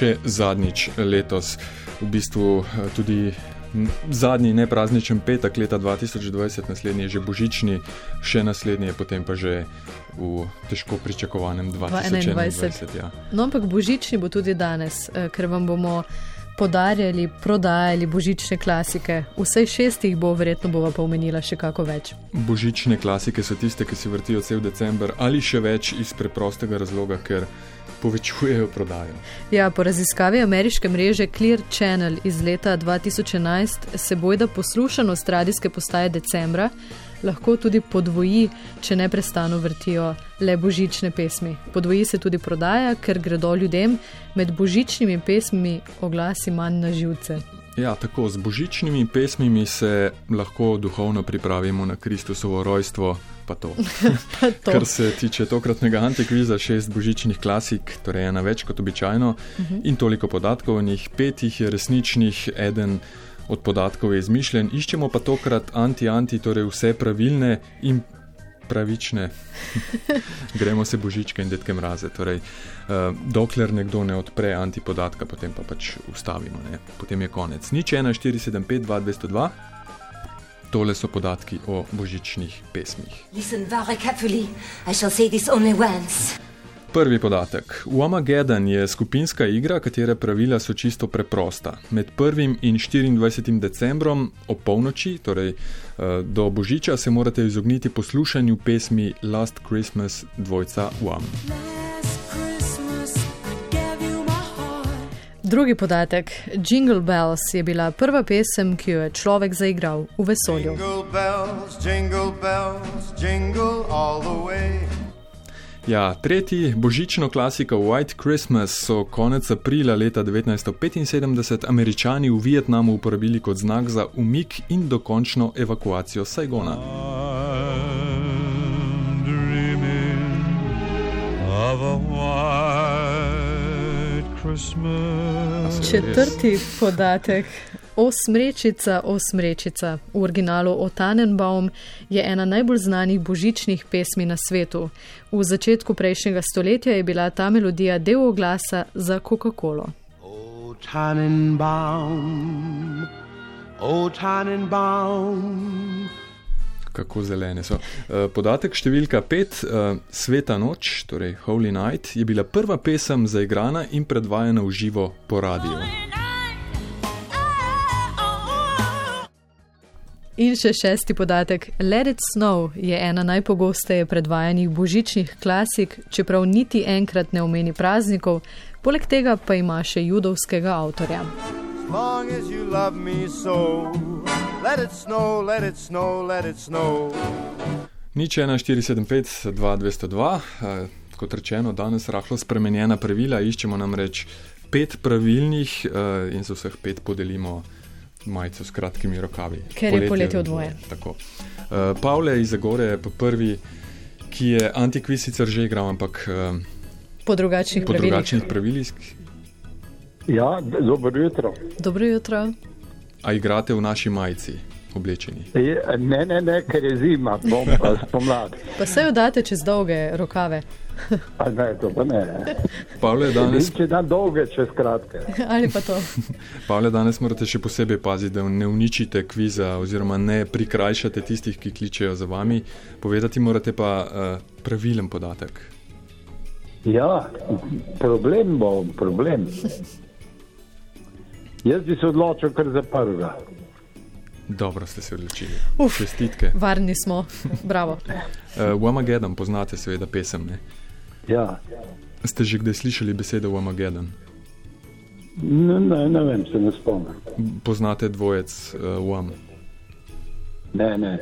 še zadnjič letos, v bistvu tudi zadnji neprazničen petek leta 2020, naslednji je že božični, še naslednji je potem pa že v težko pričakovanem 2021. Ja. No, ampak božični bo tudi danes, eh, ker vam bomo podarjali, prodajali božične klasike. Vsej šestih bo, verjetno bova pa omenila še kako več. Božične klasike so tiste, ki se vrtijo cel decembr ali še več iz preprostega razloga, ker povečujejo prodajo. Ja, po raziskavi ameriške mreže Clear Channel iz leta 2011 se bojda poslušanost radijske postaje decembra lahko tudi podvoji, če ne prestano vrtijo le božične pesmi. Podvoji se tudi prodaja, ker gredo ljudem med božičnimi pesmimi oglasi manj na živce. Ja, tako z božičnimi pesmimi se lahko duhovno pripravimo na Kristusovo rojstvo, pa to. pa to. Kar se tiče tokratnega antikviza, šest božičnih klasik, torej ena več kot običajno uh mhm. -huh. in toliko podatkov o njih, pet jih je resničnih, eden od podatkov je izmišljen, iščemo pa tokrat anti-anti, torej vse pravilne in pravične. Gremo se božičke in detke mraze. Torej, uh, dokler nekdo ne odpre antipodatka, potem pa pač ustavimo, ne? potem je konec. Nič 1, 4, 7, 5, 2, 202. Tole so podatki o božičnih pesmih. Prvi podatek. Wamageddon je skupinska igra, katere pravila so čisto preprosta. Med 1. in 24. decembrom ob polnoči, torej eh, do božiča, se morate izogniti poslušanju pesmi Last Christmas dvojca Wam. Drugi podatek. Jingle Bells je bila prva pesem, ki jo je človek zaigral v vesolju. Jingle bells, jingle bells, jingle ja, tretji božično klasiko White Christmas so konec aprila leta 1975 američani v Vietnamu uporabili kot znak za umik in dokončno evakuacijo Saigona. Četrti podatek. Osmrečica, osmrečica, v originalu o Tannenbaum, je ena najbolj znanih božičnih pesmi na svetu. V začetku prejšnjega stoletja je bila ta melodija del oglasa za Coca-Colo. O Tannenbaum, o Tannenbaum. Kako zelene so. Eh, podatek številka pet, eh, Sveta noč, torej Holy Night, je bila prva pesem zaigrana in predvajana v živo po radiju. In še šesti podatek. Let It Snow je ena najpogosteje predvajanih božičnih klasik, čeprav niti enkrat ne omeni praznikov, poleg tega pa ima še judovskega avtorja. Nič 1475, 2202, kot rečeno, danes rahlo spremenjena pravila, iščemo namreč pet pravilnih uh, in za vseh pet podelimo majico s kratkimi rokavi. Ker poletje, je poletje v dvoje. Tako. Uh, Pavle iz Zagore je prvi, ki je antikviz sicer že igral, ampak uh, po drugačnih, po drugačnih pravilih. Ja, dobro jutro. Dobro jutro. A igrate v naši majici? Oblečeni. Ne, ne, ne, ker je zima, bom pa spomladi. Pa se jo date čez dolge rokave. Ne, to pa ne. Pavle, danes... Če da dolge, če skratke. Ali pa to. Pavle, danes morate še posebej paziti, da ne uničite kviza oziroma ne prikrajšate tistih, ki kličejo za vami. Povedati morate pa uh, pravilen podatek. Ja, problem bo, problem. Jaz bi se odločil kar za prvega. Dobro ste se odločili. Čestitke. Varni smo, bravo. uh, v Amagedon poznate seveda pesem. Ne? Ja. Ste že kdaj slišali besede v Amagedon? Ne, ne, ne vem, se ne spomnim. Poznate dvojec uh, Wam? Ne, ne.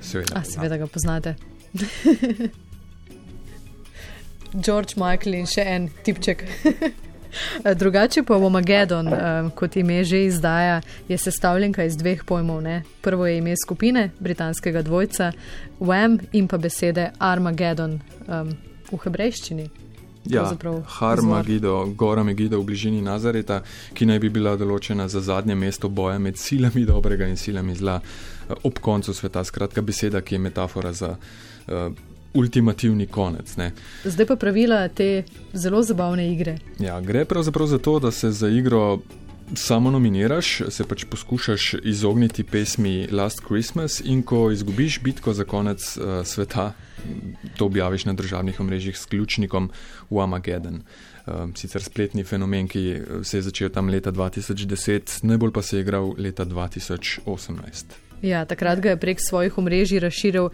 Seveda, A, seveda ga poznate. George Michael in še en tipček. Drugače pa Womagedon, um, kot ime že izdaja, je sestavljenka iz dveh pojmov. Ne? Prvo je ime skupine britanskega dvojca Wham in pa besede Armageddon. Um, v hebrejščini. Ja, Harmagido, gora Megido v bližini Nazareta, ki naj bi bila določena za zadnje mesto boja med silami dobrega in silami zla eh, ob koncu sveta. Skratka, beseda, ki je metafora za uh, ultimativni konec. Ne. Zdaj pa pravila te zelo zabavne igre. Ja, gre pravzaprav za to, da se za igro samo nominiraš, se pač poskušaš izogniti pesmi Last Christmas in ko izgubiš bitko za konec uh, sveta, to objaviš na državnih omrežjih s ključnikom Wamageddon. Uh, sicer spletni fenomen, ki se je začel tam leta 2010, najbolj pa se je igral leta 2018. Ja, takrat ga je prek svojih omrežij razširil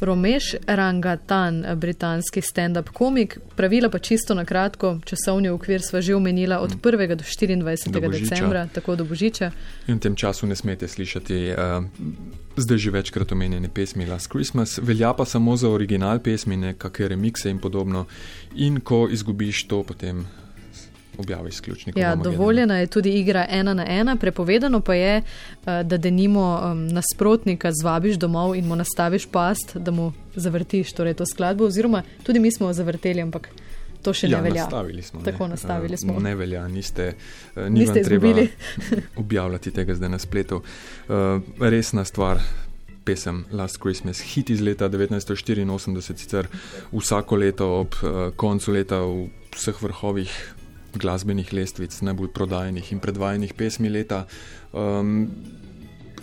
Romeš Rangatan, britanski stand-up komik. Pravila pa čisto na kratko, časovni okvir sva že omenila od 1. do 24. Do decembra, tako do Božiča. In v tem času ne smete slišati uh, zdaj že večkrat omenjene pesmi Last Christmas, velja pa samo za original pesmi, nekakšne remikse in podobno. In ko izgubiš to, potem objavi izključnik. Ja, dovoljena je tudi igra ena na ena, prepovedano pa je, eh, da denimo um, nasprotnika zvabiš domov in mu nastaviš past, da mu zavrtiš torej to skladbo, oziroma tudi mi smo zavrteli, ampak. To še ja, ne velja. Nastavili smo, Tako ne. nastavili smo. Uh, ne velja, niste, uh, niste izgubili. objavljati tega zdaj na spletu. Uh, resna stvar, pesem Last Christmas, hit iz leta 1984, sicer vsako leto ob uh, koncu leta v vseh vrhovih glasbenih lestvic, najbolj prodajenih in predvajanih pesmi leta. Um,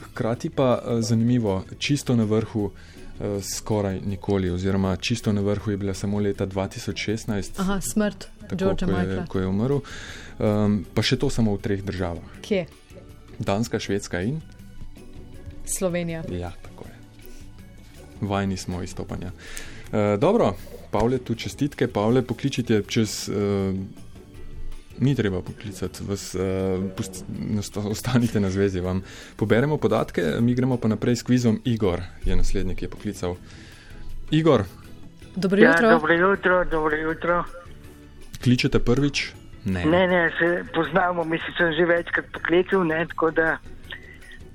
hkrati pa uh, zanimivo, čisto na vrhu. Uh, skoraj nikoli, oziroma čisto na vrhu je bila samo leta 2016. Aha, smrt Georgea Michaela. Ko je umrl. Um, pa še to samo v treh državah. Kje? Danska, Švedska in Slovenija. Ja, tako je. Vajni smo izstopanja. Uh, dobro, Pavle, tu čestitke, Pavle, pokličite čez. Uh, ni treba poklicati, vas, uh, ostanite na zvezi. Vam poberemo podatke, mi gremo pa naprej s kvizom. Igor je naslednji, ki je poklical. Igor. Dobro jutro. Ja, dobro jutro, dobro jutro. Kličete prvič? Ne, ne, ne se poznamo, mislim, sem že večkrat poklical, ne, tako da.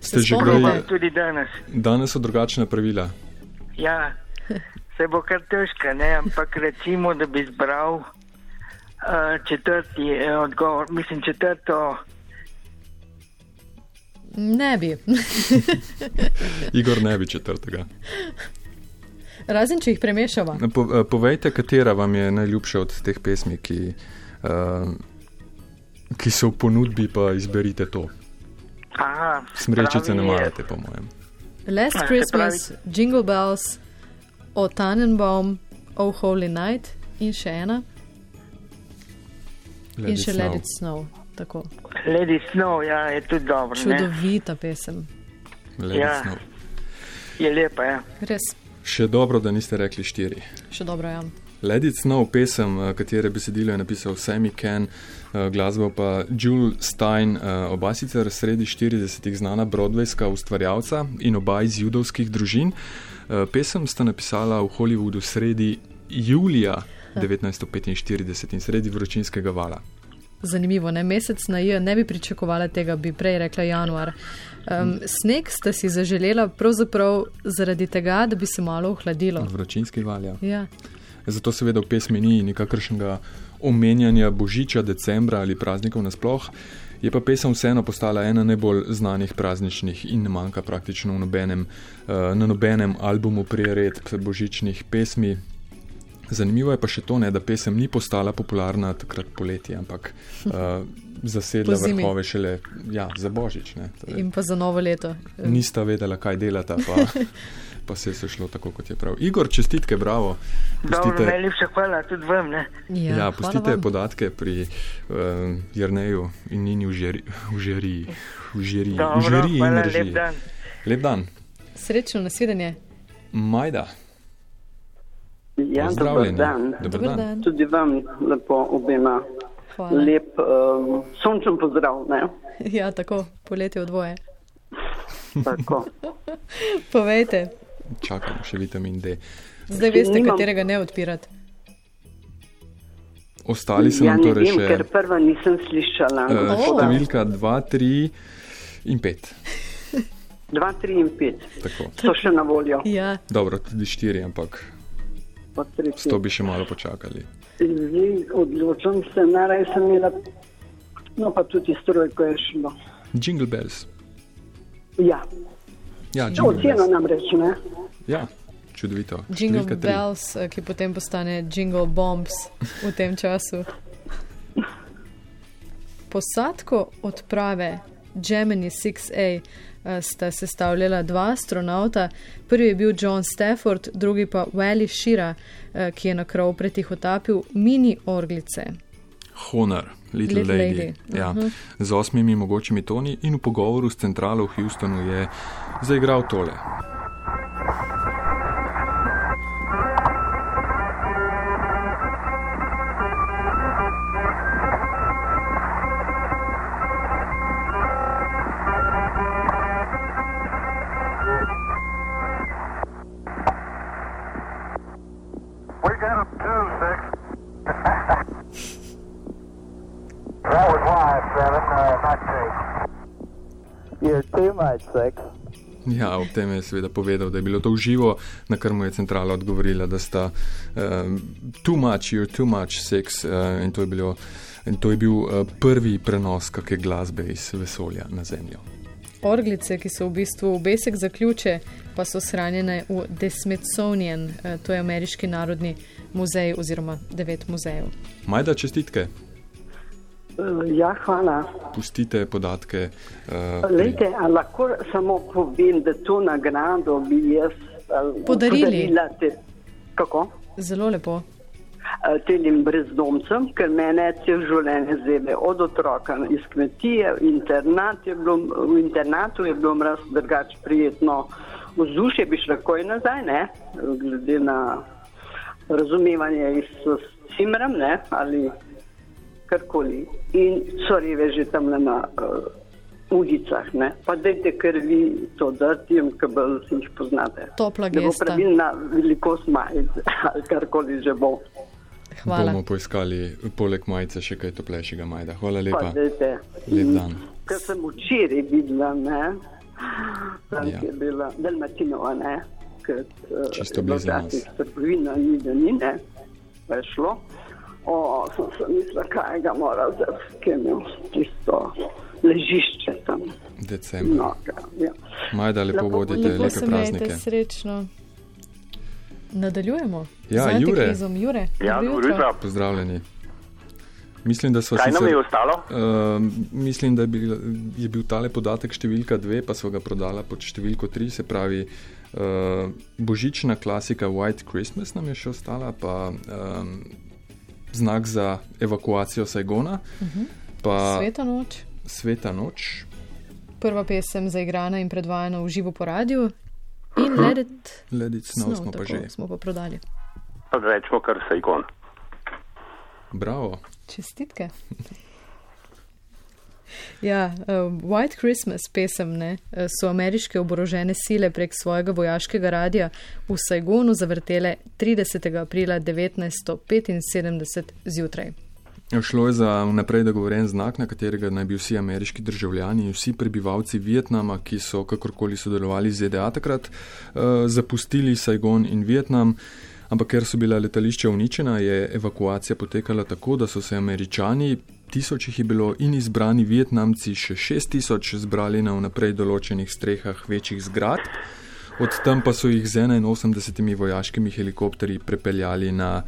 Ste že gledali? Tudi danes. Danes so drugačna pravila. Ja, se bo kar težko, ne, ampak recimo, da bi zbral. Uh, četrti uh, odgovor, mislim, četrto. Ne bi. Igor ne bi četrtega. Razen, če jih premešava. Po, uh, povejte, katera vam je najljubša od teh pesmi, ki, uh, ki so v ponudbi, pa izberite to. Aha, Smrečice ne marate, po mojem. Last A, Christmas, Jingle Bells, O Tannenbaum, O Holy Night in še ena. Let in še Let It Snow. Tako. Let It Snow, ja, je tudi dobro. Čudovita ne? pesem. Let ja. It Snow. Je lepa, ja. Res. Še dobro, da niste rekli štiri. Še dobro, ja. Let It Snow, pesem, katere besedilo je napisal Sammy Ken, glasbo pa Jules Stein, oba sicer sredi 40-ih znana broadwayska ustvarjalca in oba iz judovskih družin. Pesem sta napisala v Hollywoodu sredi julija 1945 in sredi vročinskega vala. Zanimivo, ne mesec na J, ne bi pričakovala tega, bi prej rekla januar. Um, sneg ste si zaželela pravzaprav zaradi tega, da bi se malo ohladilo. Vročinski val. Ja. Ja. Zato seveda v pesmi ni nikakršnega omenjanja božiča, decembra ali praznikov nasploh. Je pa pesem vseeno postala ena najbolj znanih prazničnih in ne manjka praktično nobenem, uh, na nobenem albumu priredb božičnih pesmi. Zanimivo je pa še to, ne, da pesem ni postala popularna takrat poleti, ampak uh, zasedla vrhove šele ja, za božič. Ne, torej, in pa za novo leto. Nista vedela, kaj delata, pa, pa se je šlo tako, kot je prav. Igor, čestitke, bravo. Pustite, najlepša hvala tudi vam. Ne? Ja, ja pustite podatke pri uh, Jrneju in Nini v žeriji. V žeriji, v žeriji, v žeriji in režiji. Lep dan. Lep dan. Srečno nasvidenje. Majda. Ja, dober dan. Dobar dan. dan. Tudi vam lepo obema. Hvala. Lep um, sončen pozdrav. Ne? Ja, tako, poletje v dvoje. Tako. Povejte. Čakamo še vitamin D. Zdaj veste, Nimam... katerega ne odpirati. Ostali so ja, nam torej vem, še. Ker prva nisem slišala. Uh, številka 2, 3 in 5. 2, 3 in 5. Tako. So še na voljo. Ja. Dobro, tudi 4, ampak. S to bi še malo počakali. Zdaj odločam se, naraj sem imela, no pa tudi stroj, ko je šlo. Jingle bells. Ja. Ja, Ocena namreč, ne? Ja, čudovito. Jingle Številka tri. Bells, eh, ki potem postane Jingle Bombs v tem času. Posadko odprave Gemini 6A eh, sta sestavljala dva astronauta. Prvi je bil John Stafford, drugi pa Wally Shira, eh, ki je na krov pretihotapil mini orglice. Honor, Little, Little Lady. Lady, Ja, mhm. z osmimi mogočimi toni in v pogovoru s centralo v Houstonu je zaigral tole. We got him two, six. that was live, seven, uh, not six. You're too much, six. Ja, ob tem je seveda povedal, da je bilo to uživo, na kar mu je centrala odgovorila, da sta um, too much, you're too much sex. Uh, in to je, bilo, in to je bil uh, prvi prenos kakšne glasbe iz vesolja na Zemljo. Orglice, ki so v bistvu obesek za ključe, pa so shranjene v The Smithsonian, eh, to je ameriški narodni muzej oziroma devet muzejev. Majda čestitke, Eh, Ja, hvala. pustite podatke. Uh, pri- Lejte, a lahko samo povem, da to nagrado bi jaz eh, Podarili. Te, kako? Zelo lepo. Eh, Telim brezdomcem, ker mene cel življenje zebe od otroka iz kmetije, v, internat je bilo, v internatu je bilo mraz drugač prijetno. Vzdušje bi šlo takoj nazaj, ne? glede na razumevanje s cimrem ne? ali karkoli. In so rive že tam na uh, ulicah, ne? pa dajte, ker vi to drtijem, ker bolj si jih poznate. Topla Da bo gesta. pravilna velikost majice ali karkoli že bo. Hvala. bomo poiskali poleg majice še kaj toplejšega, Majda. Hvala Pa lepa. dajte. Lep dan. Ker sem včeraj videla, ne, tam Ja. je bila Dalmatinova, ne, ker eh, Čisto blizu nas. trgovina, ni da ni, ne, pa je šlo. O, sem se mislila, kaj ga mora zdaj, ki je imel tisto ležišče tam. Decembra. No, ja. Majda, lepo Lepo vodite, Lepo lepe praznike. srečno. Nadaljujemo. Ja, Z Jure. antikrizom. Jure. Ja, dobro dobro jutro. Pozdravljeni. Mislim, da sva Kaj nam je ostalo? Uh, mislim, da je bil, je bil tale podatek številka dve, pa so ga prodala pod številko tri, se pravi uh, božična klasika White Christmas nam je še ostala, pa um, znak za evakuacijo Saigona, uh -huh. pa Sveta noč. Sveta noč. Prva pesem zaigrana in predvajana v živo po radiju. In Let It Let it snow Snow, smo pa že. smo pa prodali. Pa rečemo kar Saigon. Bravo. Čestitke. Ja, um, White Christmas pesem ne, eh, so ameriške oborožene sile prek svojega vojaškega radija v Saigonu zavrtele 30. aprila 1975 zjutraj. Šlo je za vnaprej dogovoren znak, na katerega naj bi vsi ameriški državljani in vsi prebivalci Vietnama, ki so kakorkoli sodelovali z ZDA takrat, uh, zapustili Saigon in Vietnam. Ampak ker so bila letališča uničena, je evakuacija potekala tako, da so se američani, tisoč jih je bilo, in izbrani Vietnamci, še šest tisoč, zbrali na vnaprej določenih strehah večjih zgradb. Od tam pa so jih z 81 vojaškimi helikopterji prepeljali na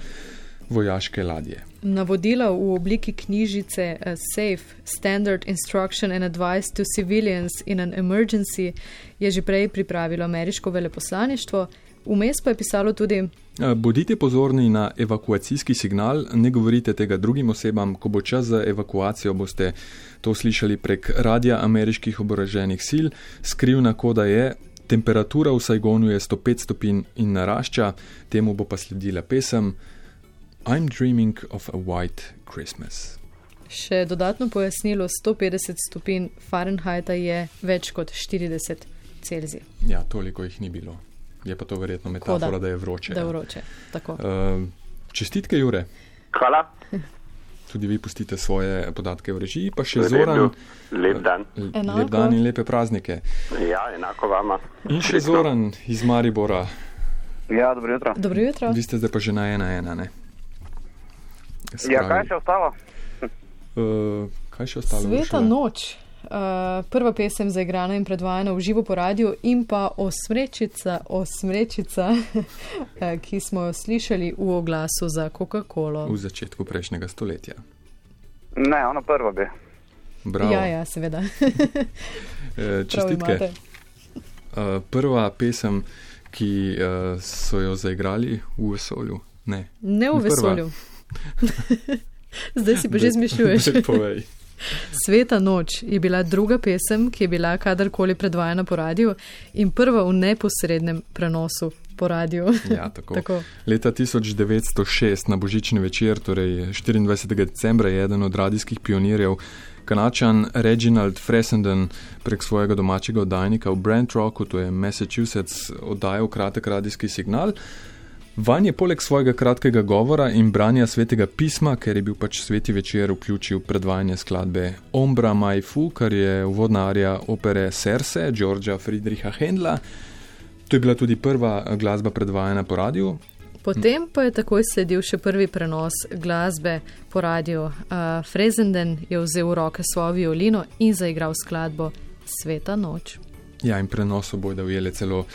vojaške ladje. Navodila v obliki knjižice uh, SAFE, Standard Instruction and Advice to Civilians in an Emergency, je že prej pripravilo ameriško veleposlaništvo, vmes pa je pisalo tudi Eh, Bodite pozorni na evakuacijski signal, ne govorite tega drugim osebam, ko bo čas za evakuacijo, boste to slišali prek radia ameriških oboroženih sil. Skrivna koda je, temperatura v Saigonu je 105 stopinj in narašča, temu bo pa sledila pesem I'm Dreaming of a White Christmas. še dodatno pojasnilo: 150 stopinj Fahrenheita je več kot 40 Celzij. Ja, toliko jih ni bilo. Je pa to verjetno metafora, Koda. da je vroče. Da je vroče. Tako. Uh, čestitke, Jure. Hvala. Tudi vi pustite svoje podatke v režiji, pa še redu. Zoran. Lep dan. L- Enako. Lep dan in lepe praznike. Ja, enako vama. In še Zoran iz Maribora. Ja, dobro jutro. Dobro jutro. Vi ste zdaj pa že na ena ena, ne? Ja, kaj še ostalo? Uh, kaj še ostalo? Sveta Uršula? noč. Uh, prva pesem zaigrana in predvajana v živo po radiju, in pa osmrečica, osmrečica eh, ki smo jo slišali v oglasu za Coca-Colo. V začetku prejšnjega stoletja. Ne, ono prvo bi. Bravo. Ja, ja, seveda. Čestitke. Uh, prva pesem, ki uh, so jo zaigrali v vesolju. Ne, Ne v Prva. Zdaj si pa že zmišljuješ. povej. Sveta noč je bila druga pesem, ki je bila kadarkoli predvajana po radiju in prva v neposrednem prenosu po radiju. Ja, tako. tako. Leta 1906 na božični večer, torej 24. decembra, je eden od radijskih pionirjev, kanačan Reginald Fresenden, prek svojega domačega oddajnika v Brent Rocku, to je Massachusetts, oddajal kratek radijski signal. Van je poleg svojega kratkega govora in branja svetega pisma, ker je bil pač sveti večer, vključil predvajanje skladbe Ombra Mai Fu, kar je uvodna arija opere Serse Georgea Friedricha Händla. To je bila tudi prva eh, glasba predvajana po radiju. Potem pa je takoj sledil še prvi prenos glasbe po radiju. Uh, Frezenden je vzel v roke svojo violino in zaigral skladbo Sveta noč. Ja, in prenos obojda ujele celo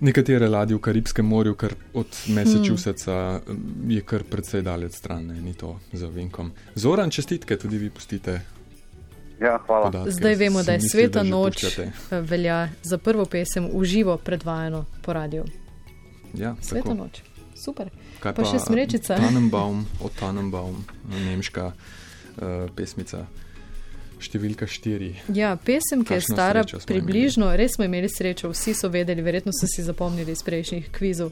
nekatere ladje v Karibskem morju, kar od Massachusettsa hmm. je kar precej daleč stran, ne, ni to za vinkom. Zoran, čestitke, tudi vi pustite. Ja, hvala. Podatke. Zdaj vemo, da je mislil, Sveta da noč puščate. eh, velja za prvo pesem v živo predvajano po radiju. Ja, Sveta tako. noč. Super. Kaj Pa še Smrečica. Tannenbaum, od Tannenbaum, nemška uh, pesmica. Številka štiri. Ja, pesem, ki je stara približno, res smo imeli srečo, vsi so vedeli, verjetno so si zapomnili iz prejšnjih kvizov.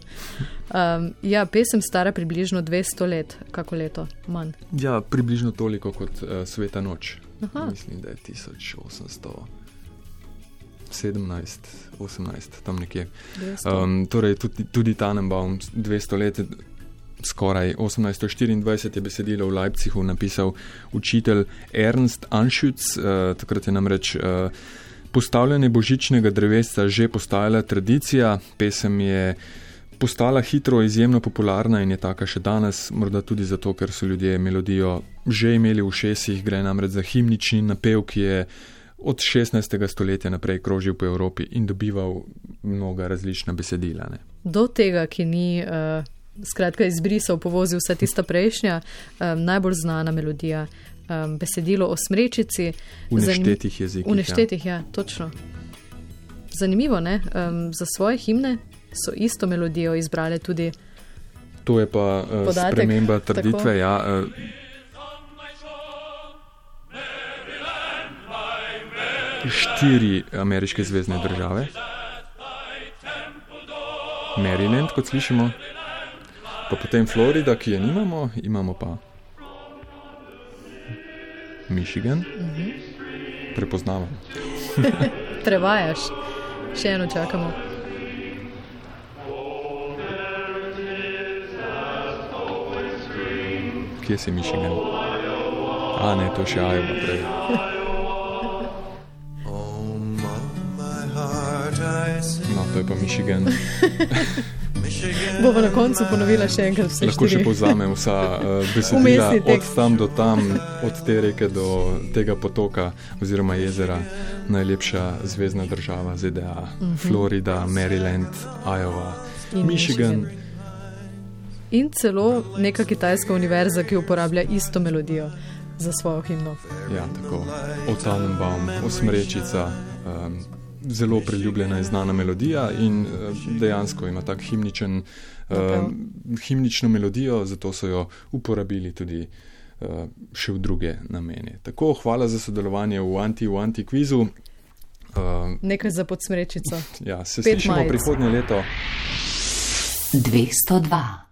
Um, ja, pesem stara približno 200 let, kako leto manj. Ja, približno toliko kot uh, Sveta noč. Aha. Mislim, da je 1817, 18, tam nekje. 200. Um, torej, tudi, tudi Tannenbaum, 200 let, skoraj 1824 je besedilo v Leipzigu napisal učitelj Ernst Anschütz. Uh, takrat je namreč uh, postavljanje božičnega drevesa že postajala tradicija, pesem je. Postala hitro izjemno popularna in je taka še danes, morda tudi zato, ker so ljudje melodijo že imeli v šesih, gre namreč za himnični napev, ki je od 16. stoletja naprej krožil po Evropi in dobival mnoga različna besedila. Ne. Do tega, ki ni. Uh, Skratka, izbrisal, povozil vsa tista prejšnja, um, najbolj znana melodija, um, besedilo o smrečici. V neštetih jezikih. V neštetih, ja. ja, točno. Zanimivo, ne? Um, za svoje himne so isto melodijo izbrali tudi. To je pa uh, Podatek, sprememba tako. trditve. Ja, uh, štiri ameriške zvezdne države. Maryland, kot slišimo, pa potem Florida, ki je nimamo, imamo pa Michigan. Prepoznavam. Prevajaš, še eno čakamo. Kje si Michigan? A ne, to še Iowa prej. No, to je pa Michigan. Bomo na koncu ponovila še enkrat vse Lahko še štiri. povzamem vsa uh, besedila od tam do tam, od te reke do tega potoka oziroma jezera. Najlepša zvezdna država ZDA, Florida, Maryland, Iowa, Mhm. In Michigan. Michigan. In celo neka kitajska univerza, ki uporablja isto melodijo za svojo himno. Ja, tako. O Tannenbaum, Osmrečica. Um, Zelo priljubljena in znana melodija, in uh, dejansko ima tak himničen, uh, himnično melodijo, zato so jo uporabili tudi uh, še v druge namene. Tako, hvala za sodelovanje v anti-anti-kvizu. Uh, Nekaj za podsmrečico. ja, se Pet slišimo majic. prihodnje leto. 202.